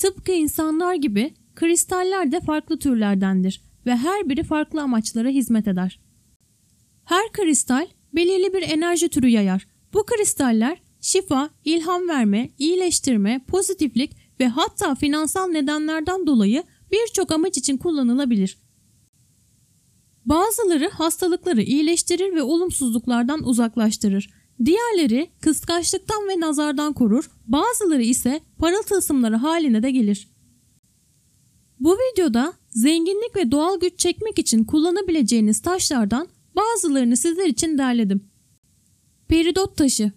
Tıpkı insanlar gibi kristaller de farklı türlerdendir ve her biri farklı amaçlara hizmet eder. Her kristal belirli bir enerji türü yayar. Bu kristaller şifa, ilham verme, iyileştirme, pozitiflik ve hatta finansal nedenlerden dolayı birçok amaç için kullanılabilir. Bazıları hastalıkları iyileştirir ve olumsuzluklardan uzaklaştırır. Diğerleri kıskançlıktan ve nazardan korur, bazıları ise parıl tılsımları haline de gelir. Bu videoda zenginlik ve doğal güç çekmek için kullanabileceğiniz taşlardan bazılarını sizler için derledim. Peridot taşı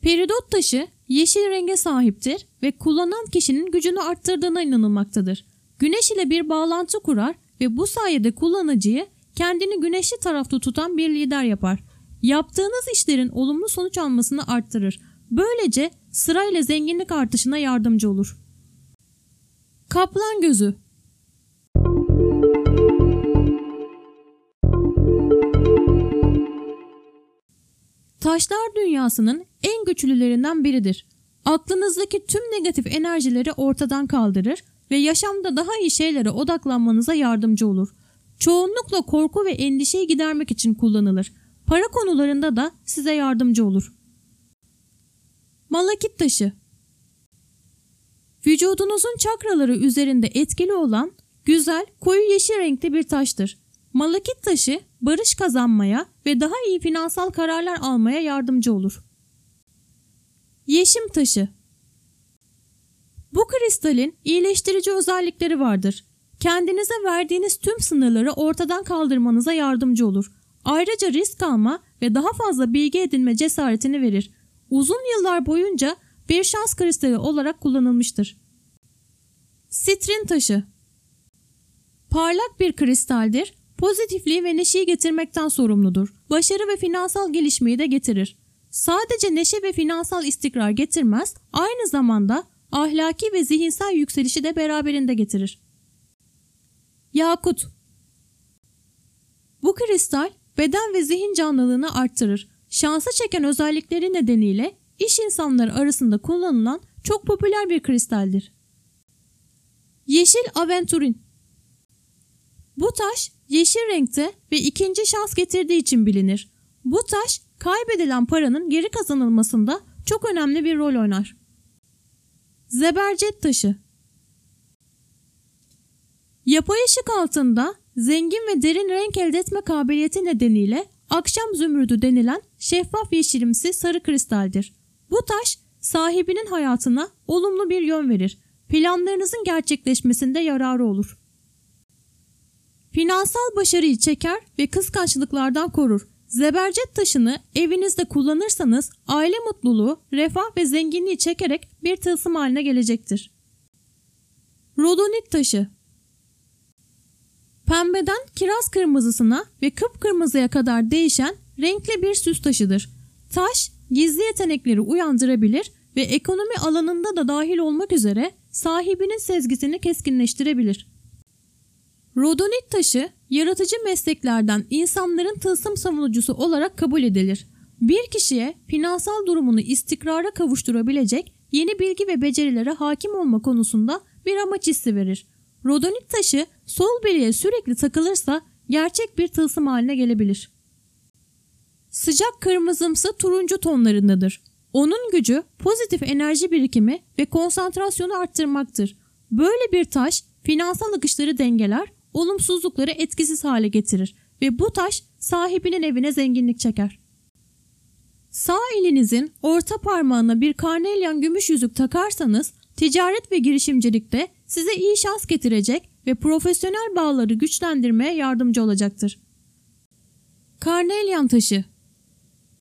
Peridot taşı yeşil renge sahiptir ve kullanan kişinin gücünü arttırdığına inanılmaktadır. Güneş ile bir bağlantı kurar ve bu sayede kullanıcıyı kendini güneşli tarafta tutan bir lider yapar. Yaptığınız işlerin olumlu sonuç almasını arttırır. Böylece sırayla zenginlik artışına yardımcı olur. Kaplan gözü Taşlar dünyasının en güçlülerinden biridir. Aklınızdaki tüm negatif enerjileri ortadan kaldırır ve yaşamda daha iyi şeylere odaklanmanıza yardımcı olur. Çoğunlukla korku ve endişeyi gidermek için kullanılır. Para konularında da size yardımcı olur. Malakit taşı Vücudunuzun çakraları üzerinde etkili olan güzel koyu yeşil renkli bir taştır. Malakit taşı barış kazanmaya ve daha iyi finansal kararlar almaya yardımcı olur. Yeşim taşı Bu kristalin iyileştirici özellikleri vardır. Kendinize verdiğiniz tüm sınırları ortadan kaldırmanıza yardımcı olur. Ayrıca risk alma ve daha fazla bilgi edinme cesaretini verir. Uzun yıllar boyunca bir şans kristali olarak kullanılmıştır. Sitrin taşı Parlak bir kristaldir pozitifliği ve neşeyi getirmekten sorumludur. Başarı ve finansal gelişmeyi de getirir. Sadece neşe ve finansal istikrar getirmez, aynı zamanda ahlaki ve zihinsel yükselişi de beraberinde getirir. Yakut Bu kristal beden ve zihin canlılığını arttırır. Şansı çeken özellikleri nedeniyle iş insanları arasında kullanılan çok popüler bir kristaldir. Yeşil aventurin Bu taş yeşil renkte ve ikinci şans getirdiği için bilinir. Bu taş kaybedilen paranın geri kazanılmasında çok önemli bir rol oynar. Zebercet taşı Yapay ışık altında zengin ve derin renk elde etme kabiliyeti nedeniyle akşam zümrüdü denilen şeffaf yeşilimsi sarı kristaldir. Bu taş sahibinin hayatına olumlu bir yön verir. Planlarınızın gerçekleşmesinde yararı olur. Finansal başarıyı çeker ve kıskançlıklardan korur. Zebercet taşını evinizde kullanırsanız aile mutluluğu, refah ve zenginliği çekerek bir tılsım haline gelecektir. Rodonit taşı Pembeden kiraz kırmızısına ve kıpkırmızıya kadar değişen renkli bir süs taşıdır. Taş gizli yetenekleri uyandırabilir ve ekonomi alanında da dahil olmak üzere sahibinin sezgisini keskinleştirebilir. Rodonit taşı yaratıcı mesleklerden insanların tılsım savunucusu olarak kabul edilir. Bir kişiye finansal durumunu istikrara kavuşturabilecek yeni bilgi ve becerilere hakim olma konusunda bir amaç hissi verir. Rodonit taşı sol bileğe sürekli takılırsa gerçek bir tılsım haline gelebilir. Sıcak kırmızımsı turuncu tonlarındadır. Onun gücü pozitif enerji birikimi ve konsantrasyonu arttırmaktır. Böyle bir taş finansal akışları dengeler, olumsuzlukları etkisiz hale getirir ve bu taş sahibinin evine zenginlik çeker. Sağ elinizin orta parmağına bir karnelyan gümüş yüzük takarsanız ticaret ve girişimcilikte size iyi şans getirecek ve profesyonel bağları güçlendirmeye yardımcı olacaktır. Karnelyan taşı